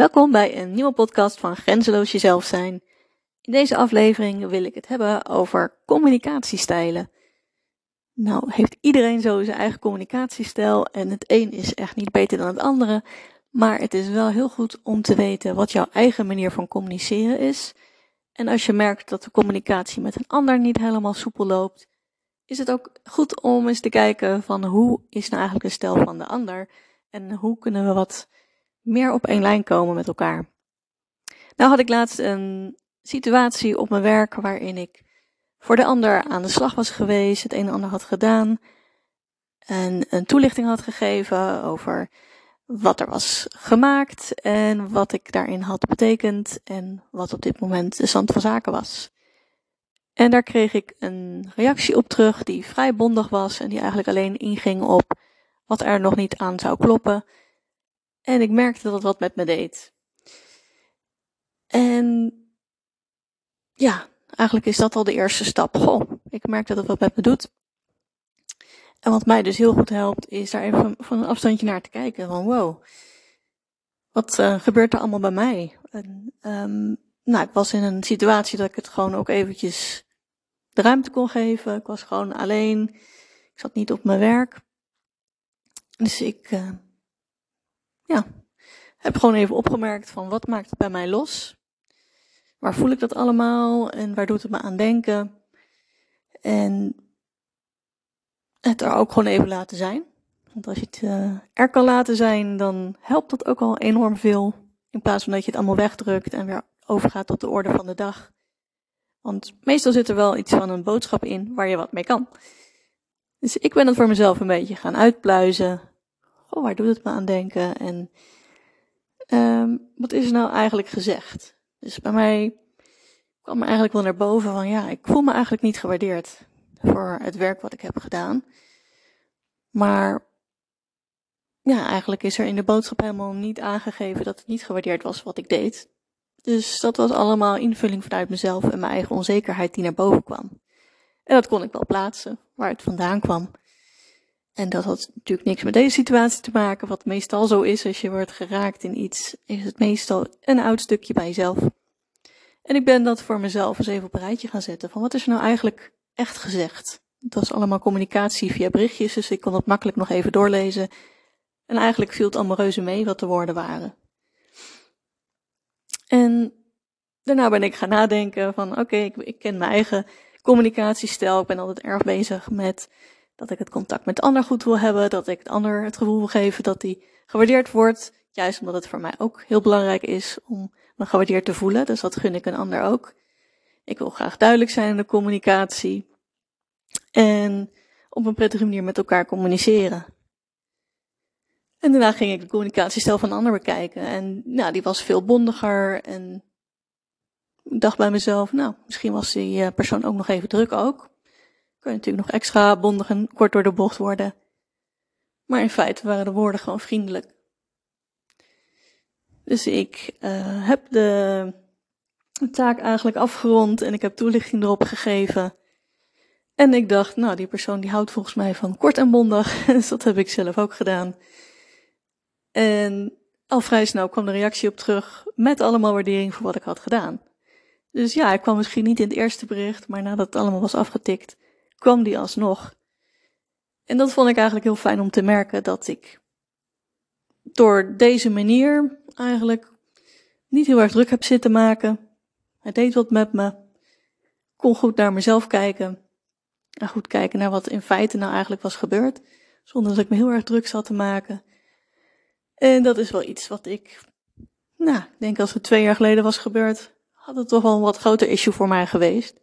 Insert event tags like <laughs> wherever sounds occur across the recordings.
Welkom bij een nieuwe podcast van Grenzeloos Jezelf Zijn. In deze aflevering wil ik het hebben over communicatiestijlen. Nou, heeft iedereen zo zijn eigen communicatiestijl en het een is echt niet beter dan het andere, maar het is wel heel goed om te weten wat jouw eigen manier van communiceren is. En als je merkt dat de communicatie met een ander niet helemaal soepel loopt, is het ook goed om eens te kijken van hoe is nou eigenlijk de stijl van de ander en hoe kunnen we wat meer op één lijn komen met elkaar. Nou had ik laatst een situatie op mijn werk waarin ik voor de ander aan de slag was geweest, het een en ander had gedaan en een toelichting had gegeven over wat er was gemaakt en wat ik daarin had betekend en wat op dit moment de stand van zaken was. En daar kreeg ik een reactie op terug die vrij bondig was en die eigenlijk alleen inging op wat er nog niet aan zou kloppen en ik merkte dat het wat met me deed. En ja, eigenlijk is dat al de eerste stap. Goh, ik merk dat het wat met me doet. En wat mij dus heel goed helpt, is daar even van een afstandje naar te kijken. Van wow, wat uh, gebeurt er allemaal bij mij? En, um, nou, ik was in een situatie dat ik het gewoon ook eventjes de ruimte kon geven. Ik was gewoon alleen. Ik zat niet op mijn werk. Dus ik uh, ja, heb gewoon even opgemerkt van wat maakt het bij mij los? Waar voel ik dat allemaal en waar doet het me aan denken? En het er ook gewoon even laten zijn. Want als je het uh, er kan laten zijn, dan helpt dat ook al enorm veel. In plaats van dat je het allemaal wegdrukt en weer overgaat tot de orde van de dag. Want meestal zit er wel iets van een boodschap in waar je wat mee kan. Dus ik ben het voor mezelf een beetje gaan uitpluizen oh, waar doet het me aan denken? En um, wat is er nou eigenlijk gezegd? Dus bij mij kwam me eigenlijk wel naar boven van, ja, ik voel me eigenlijk niet gewaardeerd voor het werk wat ik heb gedaan. Maar ja, eigenlijk is er in de boodschap helemaal niet aangegeven dat het niet gewaardeerd was wat ik deed. Dus dat was allemaal invulling vanuit mezelf en mijn eigen onzekerheid die naar boven kwam. En dat kon ik wel plaatsen, waar het vandaan kwam. En dat had natuurlijk niks met deze situatie te maken. Wat meestal zo is als je wordt geraakt in iets, is het meestal een oud stukje bij jezelf. En ik ben dat voor mezelf eens even op een rijtje gaan zetten. Van wat is er nou eigenlijk echt gezegd? Het was allemaal communicatie via berichtjes, dus ik kon dat makkelijk nog even doorlezen. En eigenlijk viel het allemaal reuze mee wat de woorden waren. En daarna ben ik gaan nadenken van oké, ik, ik ken mijn eigen communicatiestijl. Ik ben altijd erg bezig met dat ik het contact met de ander goed wil hebben, dat ik het ander het gevoel wil geven dat hij gewaardeerd wordt. Juist omdat het voor mij ook heel belangrijk is om me gewaardeerd te voelen, dus dat gun ik een ander ook. Ik wil graag duidelijk zijn in de communicatie en op een prettige manier met elkaar communiceren. En daarna ging ik de communicatiestijl van een ander bekijken en nou, die was veel bondiger en ik dacht bij mezelf, nou, misschien was die eh, persoon ook nog even druk ook kun je natuurlijk nog extra bondig en kort door de bocht worden. Maar in feite waren de woorden gewoon vriendelijk. Dus ik uh, heb de taak eigenlijk afgerond en ik heb toelichting erop gegeven. En ik dacht, nou, die persoon die houdt volgens mij van kort en bondig. <laughs> dus dat heb ik zelf ook gedaan. En al vrij snel kwam de reactie op terug met allemaal waardering voor wat ik had gedaan. Dus ja, ik kwam misschien niet in het eerste bericht, maar nadat het allemaal was afgetikt, kwam die alsnog. En dat vond ik eigenlijk heel fijn om te merken dat ik door deze manier eigenlijk niet heel erg druk heb zitten maken. Hij deed wat met me. Kon goed naar mezelf kijken. En goed kijken naar wat in feite nou eigenlijk was gebeurd. Zonder dat ik me heel erg druk zat te maken. En dat is wel iets wat ik, nou, ik denk als het twee jaar geleden was gebeurd, had het toch wel een wat groter issue voor mij geweest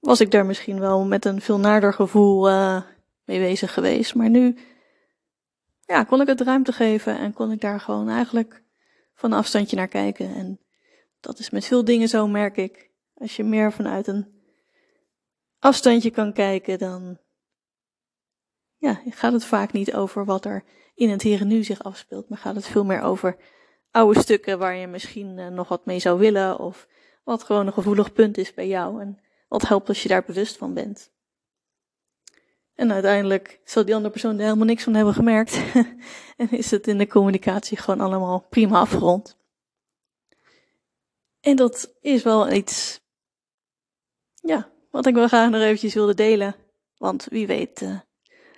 was ik daar misschien wel met een veel naarder gevoel uh, mee bezig geweest. Maar nu ja, kon ik het ruimte geven en kon ik daar gewoon eigenlijk van een afstandje naar kijken. En dat is met veel dingen zo, merk ik. Als je meer vanuit een afstandje kan kijken, dan ja, gaat het vaak niet over wat er in het hier en nu zich afspeelt, maar gaat het veel meer over oude stukken waar je misschien uh, nog wat mee zou willen of wat gewoon een gevoelig punt is bij jou. En wat helpt als je daar bewust van bent. En uiteindelijk zal die andere persoon er helemaal niks van hebben gemerkt. <laughs> en is het in de communicatie gewoon allemaal prima afgerond. En dat is wel iets, ja, wat ik wel graag nog eventjes wilde delen. Want wie weet uh,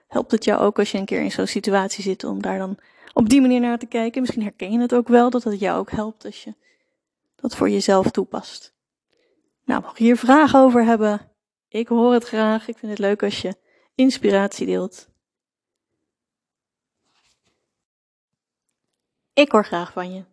helpt het jou ook als je een keer in zo'n situatie zit om daar dan op die manier naar te kijken. Misschien herken je het ook wel, dat het jou ook helpt als je dat voor jezelf toepast. Nou, mocht je hier vragen over hebben, ik hoor het graag. Ik vind het leuk als je inspiratie deelt. Ik hoor graag van je.